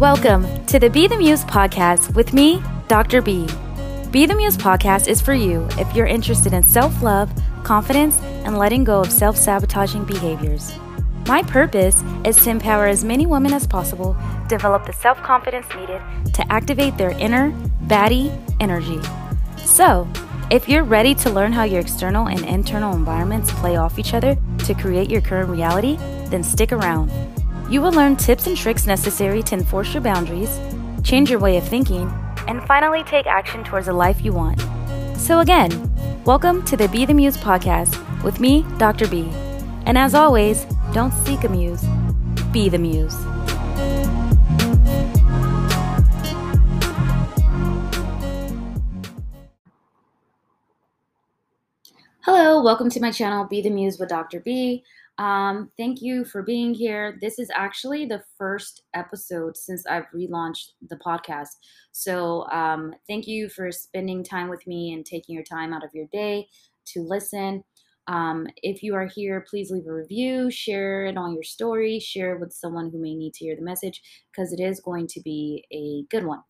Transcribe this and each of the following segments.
Welcome to the Be the Muse podcast with me, Dr. B. Be the Muse podcast is for you if you're interested in self love, confidence, and letting go of self sabotaging behaviors. My purpose is to empower as many women as possible develop the self confidence needed to activate their inner baddie energy. So, if you're ready to learn how your external and internal environments play off each other to create your current reality, then stick around. You will learn tips and tricks necessary to enforce your boundaries, change your way of thinking, and finally take action towards a life you want. So, again, welcome to the Be the Muse podcast with me, Dr. B. And as always, don't seek a muse, be the muse. Hello, welcome to my channel, Be the Muse with Dr. B. Um, thank you for being here. This is actually the first episode since I've relaunched the podcast. So, um, thank you for spending time with me and taking your time out of your day to listen. Um, if you are here, please leave a review, share it on your story, share it with someone who may need to hear the message because it is going to be a good one.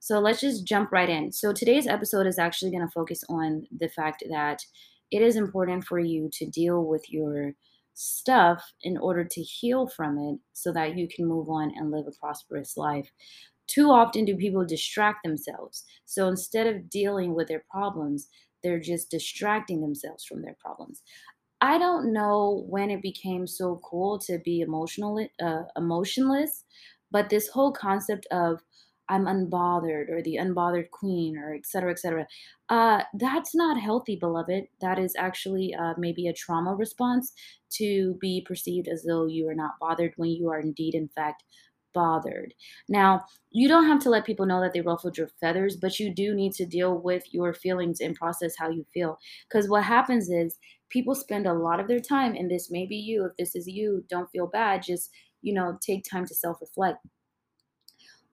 So, let's just jump right in. So, today's episode is actually going to focus on the fact that it is important for you to deal with your stuff in order to heal from it so that you can move on and live a prosperous life. Too often do people distract themselves. So instead of dealing with their problems, they're just distracting themselves from their problems. I don't know when it became so cool to be emotional, uh, emotionless, but this whole concept of I'm unbothered or the unbothered queen or et cetera, et cetera. Uh, that's not healthy, beloved. That is actually uh, maybe a trauma response to be perceived as though you are not bothered when you are indeed, in fact, bothered. Now, you don't have to let people know that they ruffled your feathers, but you do need to deal with your feelings and process how you feel. Because what happens is people spend a lot of their time, and this may be you. If this is you, don't feel bad. Just, you know, take time to self reflect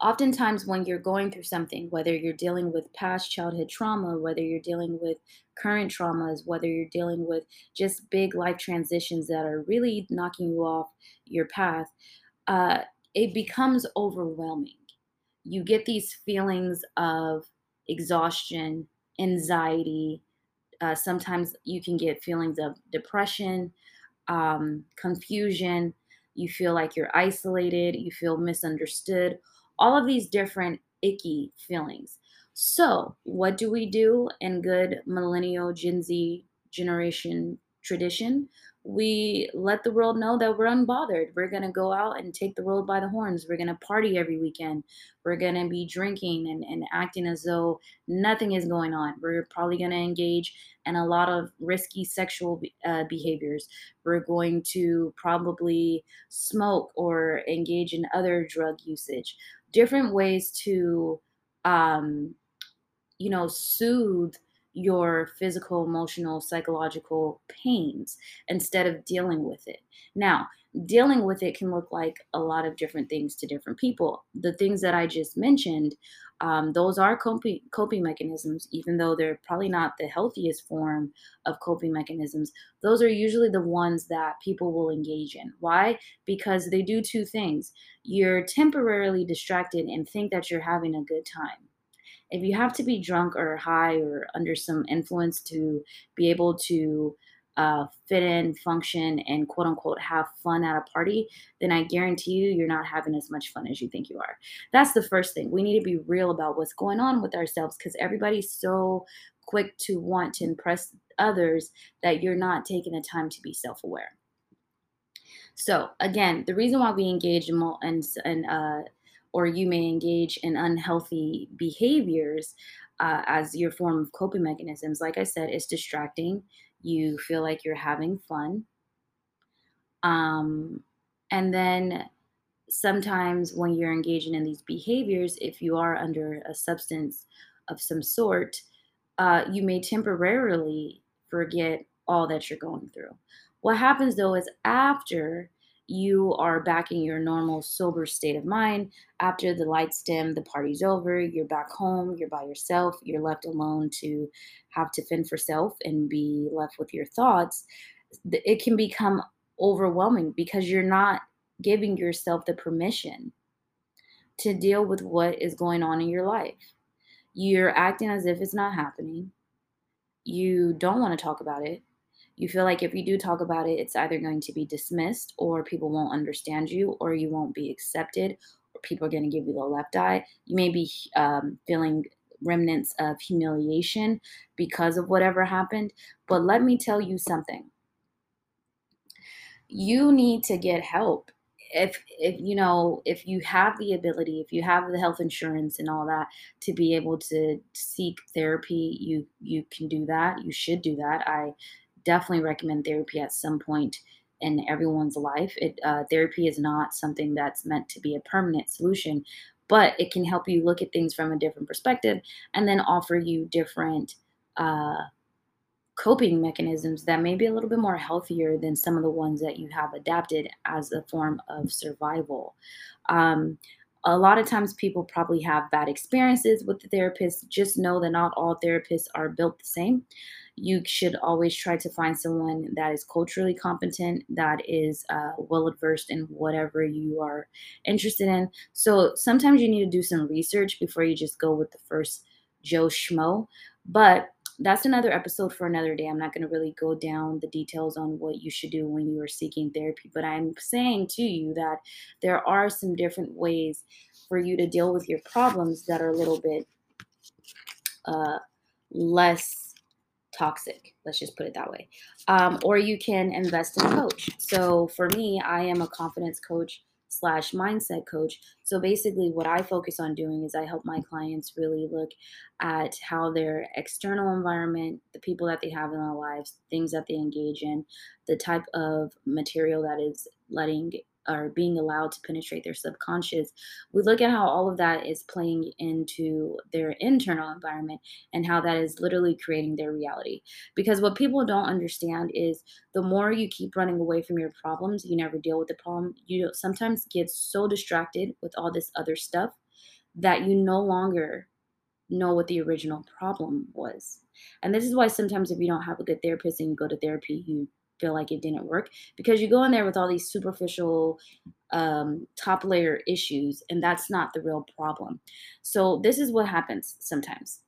oftentimes when you're going through something, whether you're dealing with past childhood trauma, whether you're dealing with current traumas, whether you're dealing with just big life transitions that are really knocking you off your path, uh, it becomes overwhelming. You get these feelings of exhaustion, anxiety. Uh, sometimes you can get feelings of depression, um, confusion. You feel like you're isolated. You feel misunderstood all of these different icky feelings. So, what do we do in good millennial Gen Z generation tradition? We let the world know that we're unbothered. We're going to go out and take the world by the horns. We're going to party every weekend. We're going to be drinking and, and acting as though nothing is going on. We're probably going to engage in a lot of risky sexual uh, behaviors. We're going to probably smoke or engage in other drug usage different ways to um, you know soothe your physical emotional psychological pains instead of dealing with it. Now dealing with it can look like a lot of different things to different people. The things that i just mentioned um, those are coping, coping mechanisms, even though they're probably not the healthiest form of coping mechanisms. Those are usually the ones that people will engage in. Why? Because they do two things. You're temporarily distracted and think that you're having a good time. If you have to be drunk or high or under some influence to be able to uh, fit in, function, and quote unquote have fun at a party, then I guarantee you you're not having as much fun as you think you are. That's the first thing. We need to be real about what's going on with ourselves because everybody's so quick to want to impress others that you're not taking the time to be self aware. So, again, the reason why we engage in, and uh, or you may engage in unhealthy behaviors uh, as your form of coping mechanisms, like I said, is distracting you feel like you're having fun. Um, and then sometimes when you're engaging in these behaviors, if you are under a substance of some sort, uh, you may temporarily forget all that you're going through. What happens though is after you are back in your normal sober state of mind. After the lights dim, the party's over, you're back home, you're by yourself, you're left alone to have to fend for self and be left with your thoughts. It can become overwhelming because you're not giving yourself the permission to deal with what is going on in your life. You're acting as if it's not happening. You don't want to talk about it. You feel like if you do talk about it, it's either going to be dismissed or people won't understand you or you won't be accepted or people are going to give you the left eye. You may be um, feeling remnants of humiliation because of whatever happened. But let me tell you something you need to get help if if you know if you have the ability if you have the health insurance and all that to be able to seek therapy you you can do that you should do that i definitely recommend therapy at some point in everyone's life it uh, therapy is not something that's meant to be a permanent solution but it can help you look at things from a different perspective and then offer you different uh, coping mechanisms that may be a little bit more healthier than some of the ones that you have adapted as a form of survival. Um, a lot of times people probably have bad experiences with the therapist. Just know that not all therapists are built the same. You should always try to find someone that is culturally competent, that is uh, well versed in whatever you are interested in. So sometimes you need to do some research before you just go with the first Joe Schmo. But that's another episode for another day. I'm not going to really go down the details on what you should do when you are seeking therapy, but I'm saying to you that there are some different ways for you to deal with your problems that are a little bit uh, less toxic. Let's just put it that way. Um, or you can invest in a coach. So for me, I am a confidence coach slash mindset coach. So basically, what I focus on doing is I help my clients really look at how their external environment, the people that they have in their lives, things that they engage in, the type of material that is letting are being allowed to penetrate their subconscious, we look at how all of that is playing into their internal environment and how that is literally creating their reality. Because what people don't understand is the more you keep running away from your problems, you never deal with the problem. You sometimes get so distracted with all this other stuff that you no longer know what the original problem was. And this is why sometimes if you don't have a good therapist and you go to therapy, you feel like it didn't work because you go in there with all these superficial um, top layer issues and that's not the real problem so this is what happens sometimes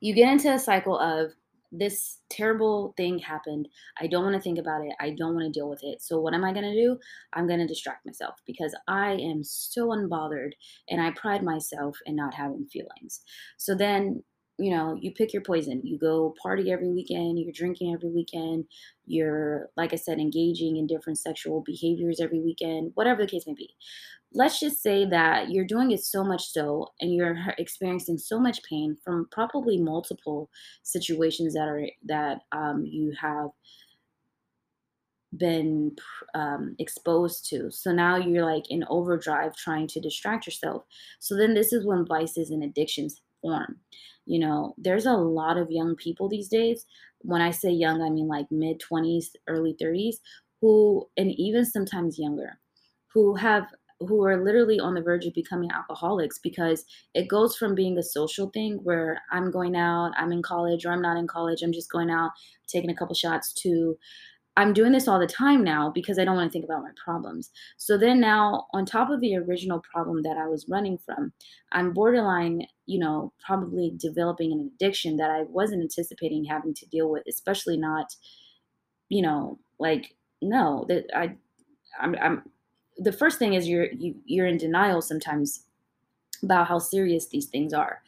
you get into a cycle of this terrible thing happened. I don't want to think about it. I don't want to deal with it. So, what am I going to do? I'm going to distract myself because I am so unbothered and I pride myself in not having feelings. So, then you know, you pick your poison. You go party every weekend, you're drinking every weekend, you're, like I said, engaging in different sexual behaviors every weekend, whatever the case may be. Let's just say that you're doing it so much so and you're experiencing so much pain from probably multiple situations that are that um, you have been um, exposed to. So now you're like in overdrive trying to distract yourself. So then this is when vices and addictions form. You know, there's a lot of young people these days. When I say young, I mean like mid 20s, early 30s, who, and even sometimes younger, who have who are literally on the verge of becoming alcoholics because it goes from being a social thing where I'm going out, I'm in college, or I'm not in college, I'm just going out, taking a couple shots to I'm doing this all the time now because I don't want to think about my problems. So then now, on top of the original problem that I was running from, I'm borderline, you know, probably developing an addiction that I wasn't anticipating having to deal with, especially not, you know, like no, that I, I'm, I'm. The first thing is you're you, you're in denial sometimes about how serious these things are.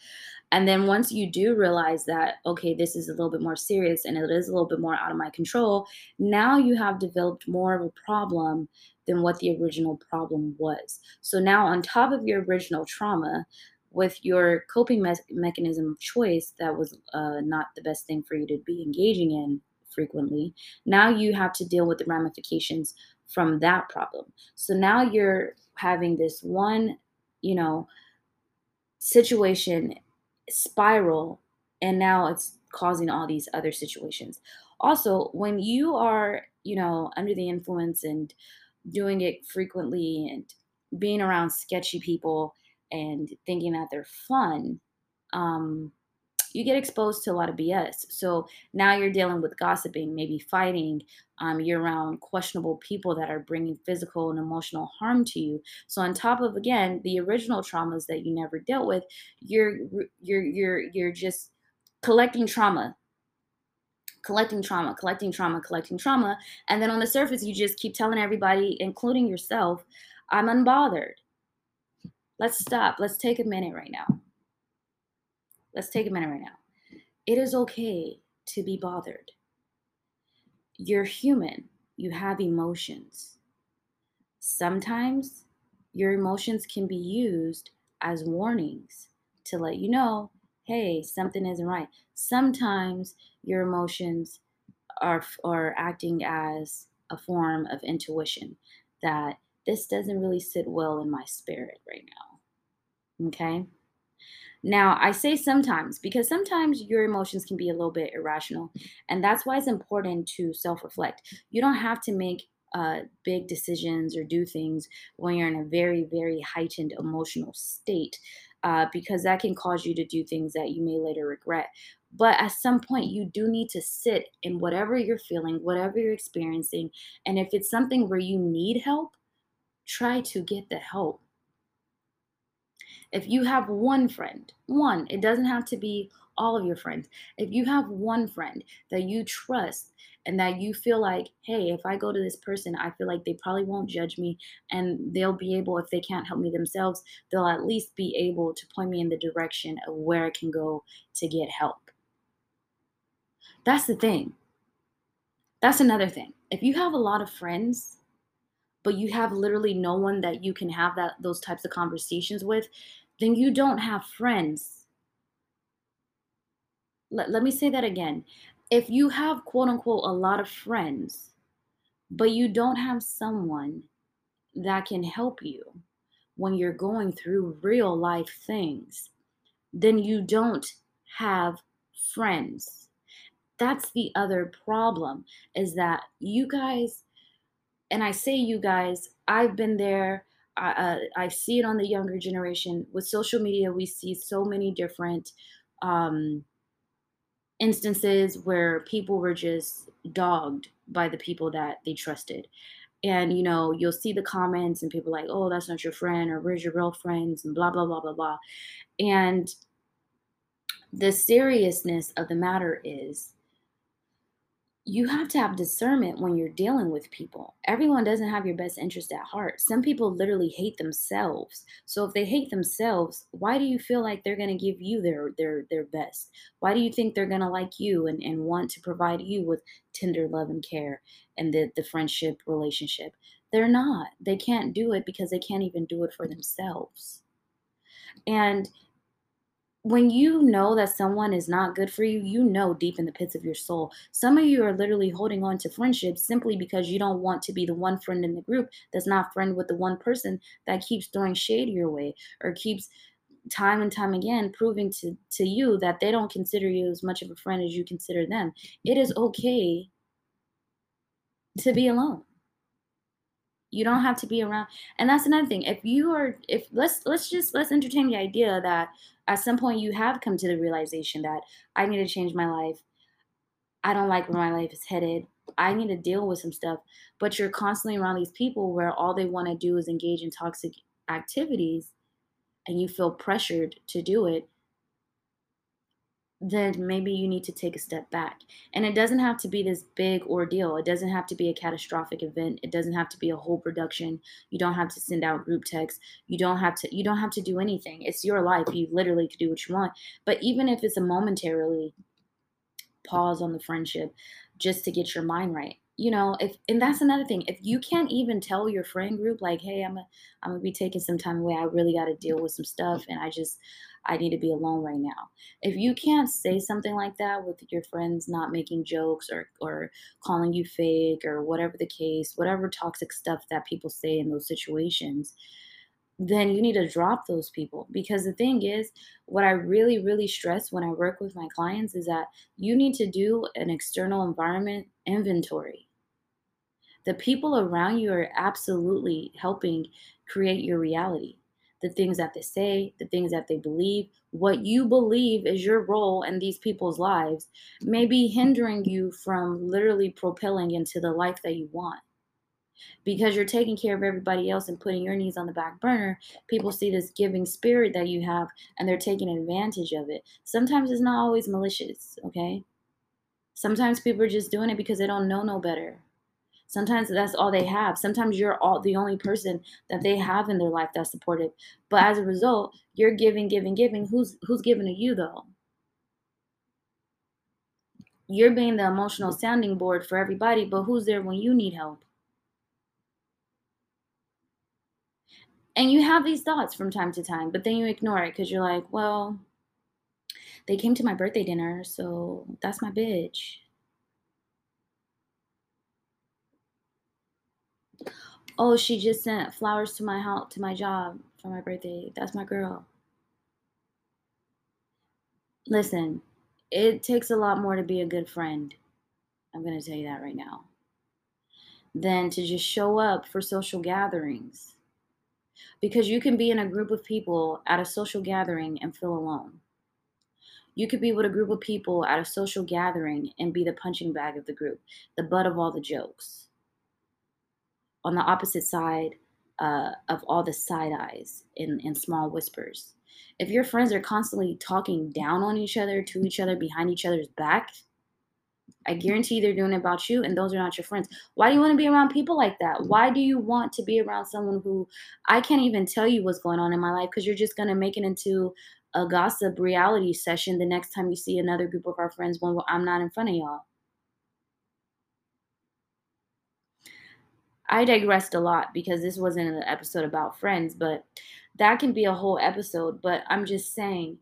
And then once you do realize that, okay, this is a little bit more serious and it is a little bit more out of my control, now you have developed more of a problem than what the original problem was. So now, on top of your original trauma, with your coping me- mechanism of choice that was uh, not the best thing for you to be engaging in frequently, now you have to deal with the ramifications from that problem. So now you're having this one, you know, situation spiral and now it's causing all these other situations. Also when you are you know under the influence and doing it frequently and being around sketchy people and thinking that they're fun um you get exposed to a lot of BS. So now you're dealing with gossiping, maybe fighting. Um, you're around questionable people that are bringing physical and emotional harm to you. So on top of again the original traumas that you never dealt with, you're you're you're you're just collecting trauma collecting trauma, collecting trauma, collecting trauma. And then on the surface, you just keep telling everybody, including yourself, I'm unbothered. Let's stop. Let's take a minute right now. Let's take a minute right now. It is okay to be bothered. You're human, you have emotions. Sometimes your emotions can be used as warnings to let you know hey, something isn't right. Sometimes your emotions are, are acting as a form of intuition that this doesn't really sit well in my spirit right now. Okay? Now, I say sometimes because sometimes your emotions can be a little bit irrational, and that's why it's important to self reflect. You don't have to make uh, big decisions or do things when you're in a very, very heightened emotional state uh, because that can cause you to do things that you may later regret. But at some point, you do need to sit in whatever you're feeling, whatever you're experiencing. And if it's something where you need help, try to get the help. If you have one friend, one, it doesn't have to be all of your friends. If you have one friend that you trust and that you feel like, hey, if I go to this person, I feel like they probably won't judge me and they'll be able, if they can't help me themselves, they'll at least be able to point me in the direction of where I can go to get help. That's the thing. That's another thing. If you have a lot of friends, but you have literally no one that you can have that those types of conversations with, then you don't have friends. Let, let me say that again if you have quote unquote a lot of friends, but you don't have someone that can help you when you're going through real life things, then you don't have friends. That's the other problem is that you guys, and I say you guys, I've been there. I, uh, I see it on the younger generation. With social media, we see so many different um, instances where people were just dogged by the people that they trusted. And you know, you'll see the comments and people like, "Oh, that's not your friend," or "Where's your real friends?" and blah blah blah blah blah. And the seriousness of the matter is you have to have discernment when you're dealing with people. Everyone doesn't have your best interest at heart. Some people literally hate themselves. So if they hate themselves, why do you feel like they're going to give you their their their best? Why do you think they're going to like you and, and want to provide you with tender love and care and the, the friendship relationship? They're not. They can't do it because they can't even do it for themselves. And when you know that someone is not good for you, you know deep in the pits of your soul. Some of you are literally holding on to friendships simply because you don't want to be the one friend in the group that's not friend with the one person that keeps throwing shade your way or keeps time and time again proving to, to you that they don't consider you as much of a friend as you consider them. It is okay to be alone you don't have to be around and that's another thing if you are if let's let's just let's entertain the idea that at some point you have come to the realization that i need to change my life. I don't like where my life is headed. I need to deal with some stuff. But you're constantly around these people where all they want to do is engage in toxic activities and you feel pressured to do it then maybe you need to take a step back. And it doesn't have to be this big ordeal. It doesn't have to be a catastrophic event. It doesn't have to be a whole production. You don't have to send out group texts. You don't have to you don't have to do anything. It's your life. You literally could do what you want. But even if it's a momentarily pause on the friendship just to get your mind right. You know, if and that's another thing. If you can't even tell your friend group like, "Hey, I'm a, I'm going to be taking some time away. I really got to deal with some stuff and I just I need to be alone right now. If you can't say something like that with your friends not making jokes or, or calling you fake or whatever the case, whatever toxic stuff that people say in those situations, then you need to drop those people. Because the thing is, what I really, really stress when I work with my clients is that you need to do an external environment inventory. The people around you are absolutely helping create your reality the things that they say, the things that they believe, what you believe is your role in these people's lives may be hindering you from literally propelling into the life that you want. Because you're taking care of everybody else and putting your needs on the back burner, people see this giving spirit that you have and they're taking advantage of it. Sometimes it's not always malicious, okay? Sometimes people are just doing it because they don't know no better. Sometimes that's all they have. Sometimes you're all the only person that they have in their life that's supportive. But as a result, you're giving, giving, giving. Who's who's giving to you though? You're being the emotional sounding board for everybody, but who's there when you need help? And you have these thoughts from time to time, but then you ignore it because you're like, well, they came to my birthday dinner, so that's my bitch. Oh, she just sent flowers to my house to my job for my birthday. That's my girl. Listen, it takes a lot more to be a good friend. I'm going to tell you that right now. Than to just show up for social gatherings. Because you can be in a group of people at a social gathering and feel alone. You could be with a group of people at a social gathering and be the punching bag of the group, the butt of all the jokes on the opposite side uh, of all the side eyes and, and small whispers. If your friends are constantly talking down on each other, to each other, behind each other's back, I guarantee they're doing it about you, and those are not your friends. Why do you want to be around people like that? Why do you want to be around someone who I can't even tell you what's going on in my life because you're just going to make it into a gossip reality session the next time you see another group of our friends when I'm not in front of y'all? I digressed a lot because this wasn't an episode about friends, but that can be a whole episode. But I'm just saying,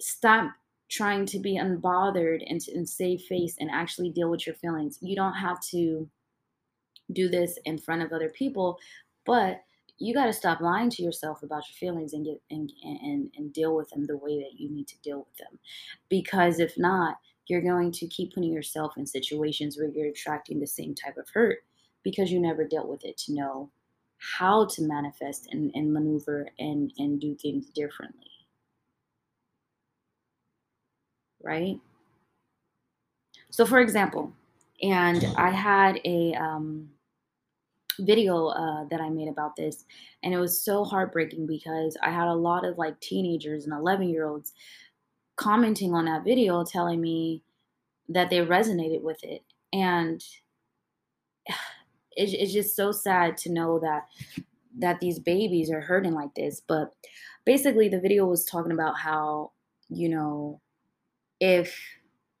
stop trying to be unbothered and, and save face and actually deal with your feelings. You don't have to do this in front of other people, but you got to stop lying to yourself about your feelings and get and, and and deal with them the way that you need to deal with them because if not you're going to keep putting yourself in situations where you're attracting the same type of hurt because you never dealt with it to know how to manifest and, and maneuver and, and do things differently. Right? So, for example, and I had a um, video uh, that I made about this, and it was so heartbreaking because I had a lot of like teenagers and 11 year olds commenting on that video telling me that they resonated with it. And it's, it's just so sad to know that that these babies are hurting like this. But basically the video was talking about how you know if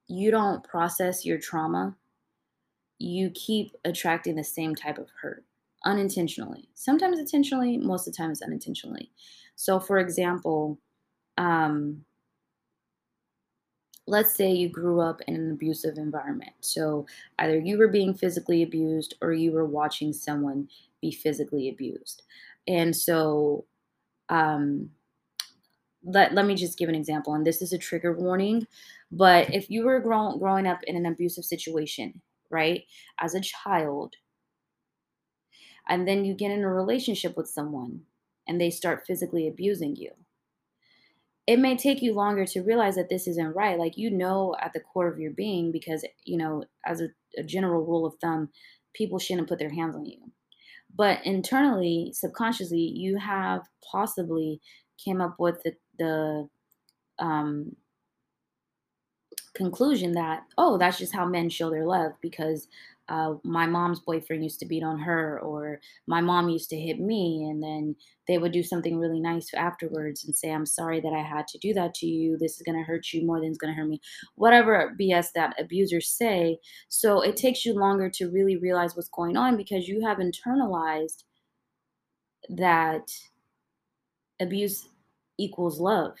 you don't process your trauma you keep attracting the same type of hurt unintentionally. Sometimes intentionally most of the time it's unintentionally. So for example um let's say you grew up in an abusive environment. So either you were being physically abused or you were watching someone be physically abused. And so, um, let, let me just give an example. And this is a trigger warning. But if you were grow- growing up in an abusive situation, right, as a child, and then you get in a relationship with someone and they start physically abusing you it may take you longer to realize that this isn't right. Like you know at the core of your being, because you know, as a, a general rule of thumb, people shouldn't put their hands on you. But internally, subconsciously, you have possibly came up with the, the um, conclusion that oh that's just how men show their love because uh, my mom's boyfriend used to beat on her, or my mom used to hit me, and then they would do something really nice afterwards and say, I'm sorry that I had to do that to you. This is going to hurt you more than it's going to hurt me. Whatever BS that abusers say. So it takes you longer to really realize what's going on because you have internalized that abuse equals love.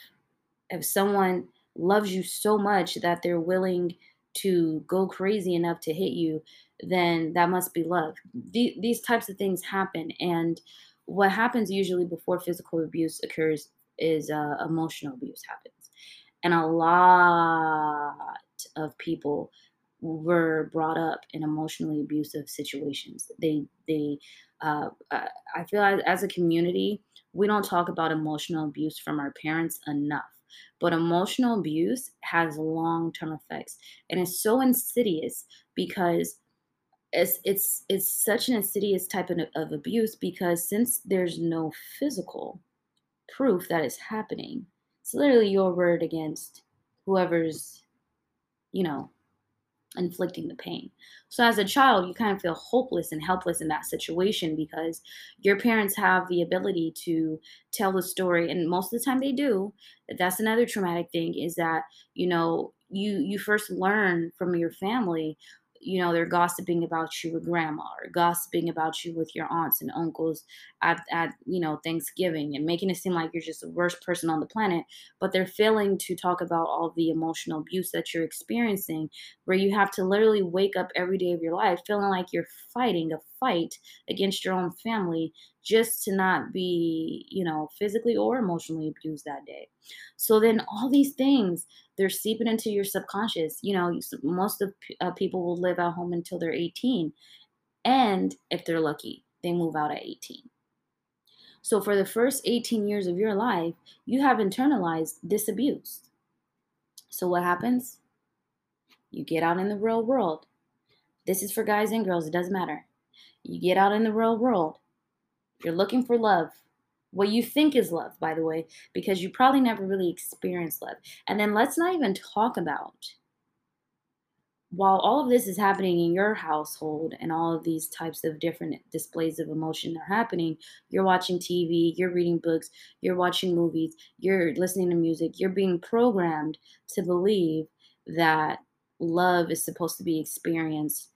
If someone loves you so much that they're willing to go crazy enough to hit you, then that must be love. The, these types of things happen. And what happens usually before physical abuse occurs is uh, emotional abuse happens. And a lot of people were brought up in emotionally abusive situations. They they uh, I feel as, as a community we don't talk about emotional abuse from our parents enough. But emotional abuse has long term effects, and it's so insidious because it's it's it's such an insidious type of, of abuse because since there's no physical proof that it's happening, it's literally your word against whoever's you know inflicting the pain. So as a child, you kind of feel hopeless and helpless in that situation because your parents have the ability to tell the story and most of the time they do. That's another traumatic thing is that, you know, you you first learn from your family you know they're gossiping about you with grandma or gossiping about you with your aunts and uncles at, at you know thanksgiving and making it seem like you're just the worst person on the planet but they're failing to talk about all the emotional abuse that you're experiencing where you have to literally wake up every day of your life feeling like you're fighting a fight against your own family just to not be you know physically or emotionally abused that day so then all these things they're seeping into your subconscious. You know, most of uh, people will live at home until they're 18. And if they're lucky, they move out at 18. So for the first 18 years of your life, you have internalized this abuse. So what happens? You get out in the real world. This is for guys and girls, it doesn't matter. You get out in the real world. You're looking for love what you think is love, by the way, because you probably never really experienced love. And then let's not even talk about while all of this is happening in your household and all of these types of different displays of emotion are happening, you're watching TV, you're reading books, you're watching movies, you're listening to music, you're being programmed to believe that love is supposed to be experienced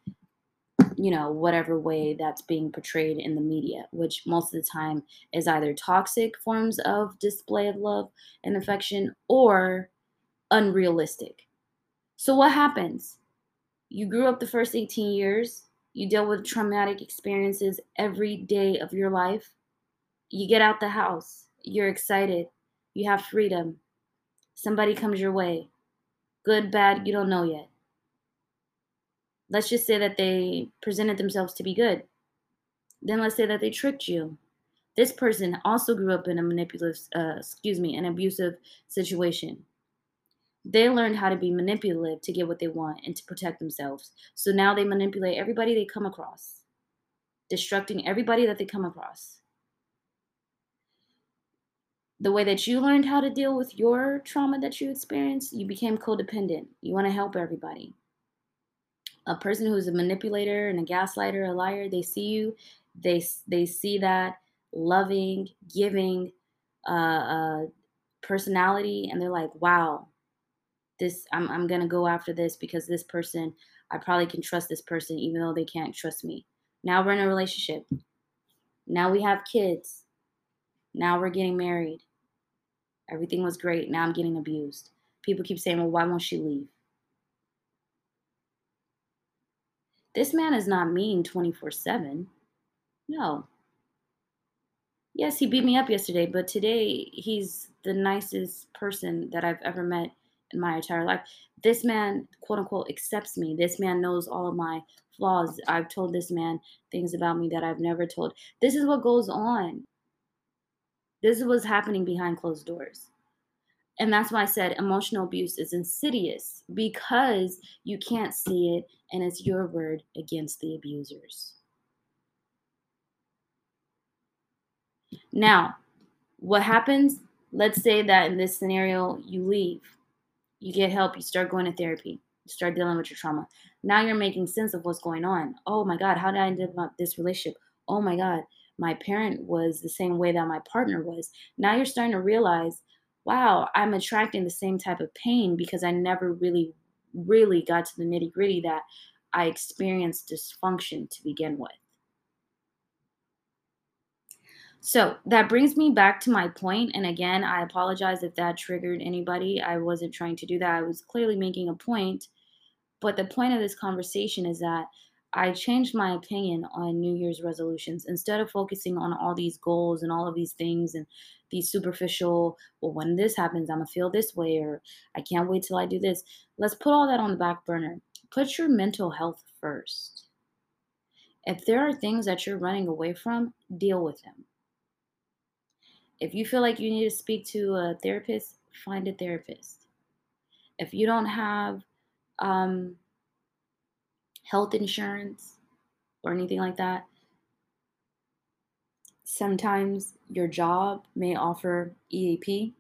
you know, whatever way that's being portrayed in the media, which most of the time is either toxic forms of display of love and affection or unrealistic. So, what happens? You grew up the first 18 years, you deal with traumatic experiences every day of your life. You get out the house, you're excited, you have freedom. Somebody comes your way. Good, bad, you don't know yet let's just say that they presented themselves to be good. Then let's say that they tricked you. This person also grew up in a manipulative, uh, excuse me, an abusive situation. They learned how to be manipulative to get what they want and to protect themselves. So now they manipulate everybody they come across, destructing everybody that they come across. The way that you learned how to deal with your trauma that you experienced, you became codependent. You want to help everybody a person who's a manipulator and a gaslighter, a liar, they see you, they they see that loving, giving uh, uh, personality, and they're like, wow, this I'm I'm gonna go after this because this person I probably can trust this person even though they can't trust me. Now we're in a relationship. Now we have kids. Now we're getting married. Everything was great. Now I'm getting abused. People keep saying, well, why won't she leave? This man is not mean 24 7. No. Yes, he beat me up yesterday, but today he's the nicest person that I've ever met in my entire life. This man, quote unquote, accepts me. This man knows all of my flaws. I've told this man things about me that I've never told. This is what goes on. This is what's happening behind closed doors. And that's why I said emotional abuse is insidious because you can't see it and it's your word against the abusers. Now, what happens? Let's say that in this scenario, you leave, you get help, you start going to therapy, you start dealing with your trauma. Now you're making sense of what's going on. Oh my God, how did I end up this relationship? Oh my God, my parent was the same way that my partner was. Now you're starting to realize wow, I'm attracting the same type of pain because I never really, really got to the nitty gritty that I experienced dysfunction to begin with. So that brings me back to my point. And again, I apologize if that triggered anybody. I wasn't trying to do that. I was clearly making a point. But the point of this conversation is that I changed my opinion on New Year's resolutions. Instead of focusing on all these goals and all of these things and these superficial, well, when this happens, I'm gonna feel this way, or I can't wait till I do this. Let's put all that on the back burner. put your mental health first. If there are things that you're running away from, deal with them. If you feel like you need to speak to a therapist, find a therapist. If you don't have um, health insurance or anything like that, sometimes your job may offer EAP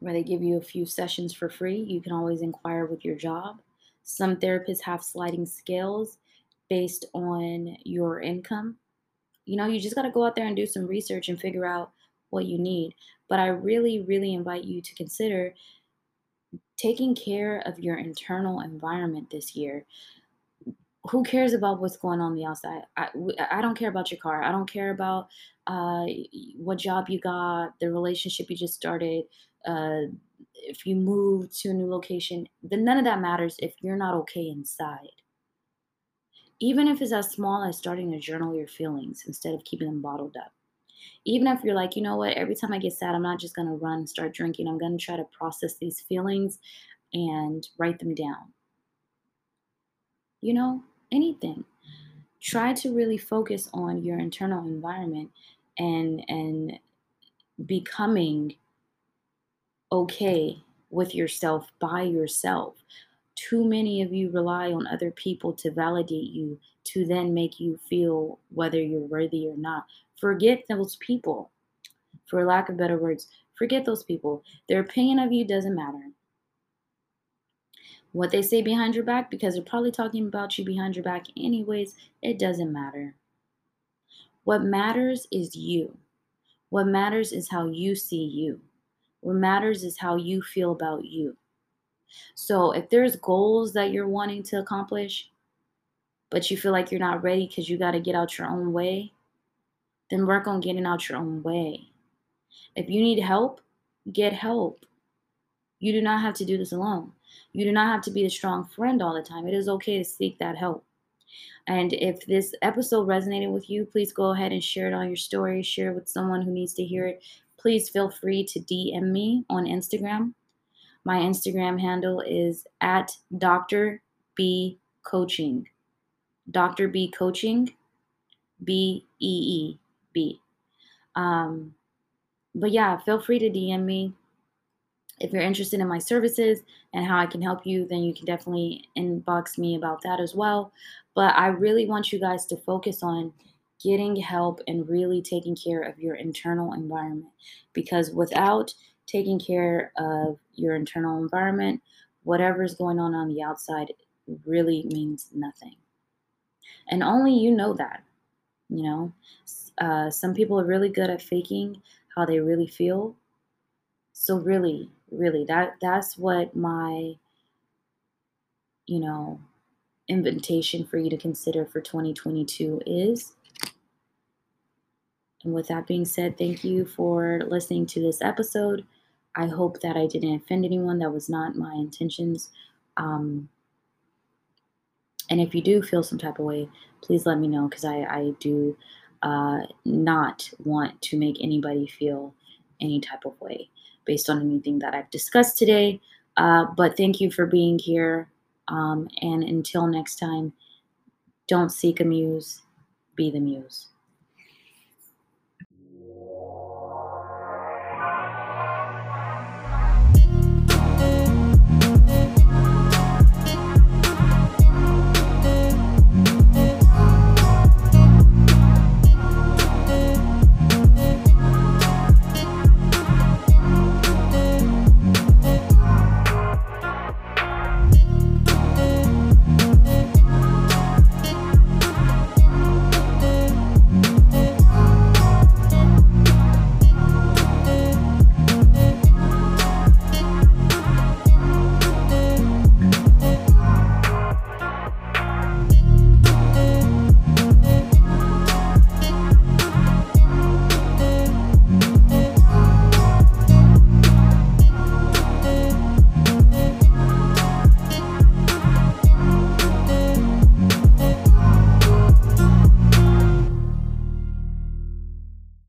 where they give you a few sessions for free. You can always inquire with your job. Some therapists have sliding scales based on your income. You know, you just got to go out there and do some research and figure out what you need. But I really, really invite you to consider taking care of your internal environment this year. Who cares about what's going on, the outside? I, I don't care about your car. I don't care about uh, what job you got, the relationship you just started, uh, if you move to a new location. Then none of that matters if you're not okay inside. Even if it's as small as starting to journal your feelings instead of keeping them bottled up. Even if you're like, you know what, every time I get sad, I'm not just going to run and start drinking. I'm going to try to process these feelings and write them down. You know, anything. Try to really focus on your internal environment and and becoming okay with yourself by yourself too many of you rely on other people to validate you to then make you feel whether you're worthy or not. Forget those people. For lack of better words, forget those people. Their opinion of you doesn't matter. What they say behind your back, because they're probably talking about you behind your back anyways, it doesn't matter. What matters is you. What matters is how you see you. What matters is how you feel about you. So if there's goals that you're wanting to accomplish, but you feel like you're not ready because you got to get out your own way, then work on getting out your own way. If you need help, get help. You do not have to do this alone. You do not have to be the strong friend all the time. It is okay to seek that help. And if this episode resonated with you, please go ahead and share it on your story, share it with someone who needs to hear it. Please feel free to DM me on Instagram my Instagram handle is at Dr. B Coaching. Dr. B Coaching, B E E B. Um, but yeah, feel free to DM me. If you're interested in my services and how I can help you, then you can definitely inbox me about that as well. But I really want you guys to focus on getting help and really taking care of your internal environment because without taking care of your internal environment, whatever is going on on the outside really means nothing. And only you know that. You know, uh, some people are really good at faking how they really feel. So really, really, that that's what my, you know, invitation for you to consider for 2022 is. And with that being said, thank you for listening to this episode. I hope that I didn't offend anyone. That was not my intentions. Um, and if you do feel some type of way, please let me know because I, I do uh, not want to make anybody feel any type of way based on anything that I've discussed today. Uh, but thank you for being here. Um, and until next time, don't seek a muse, be the muse.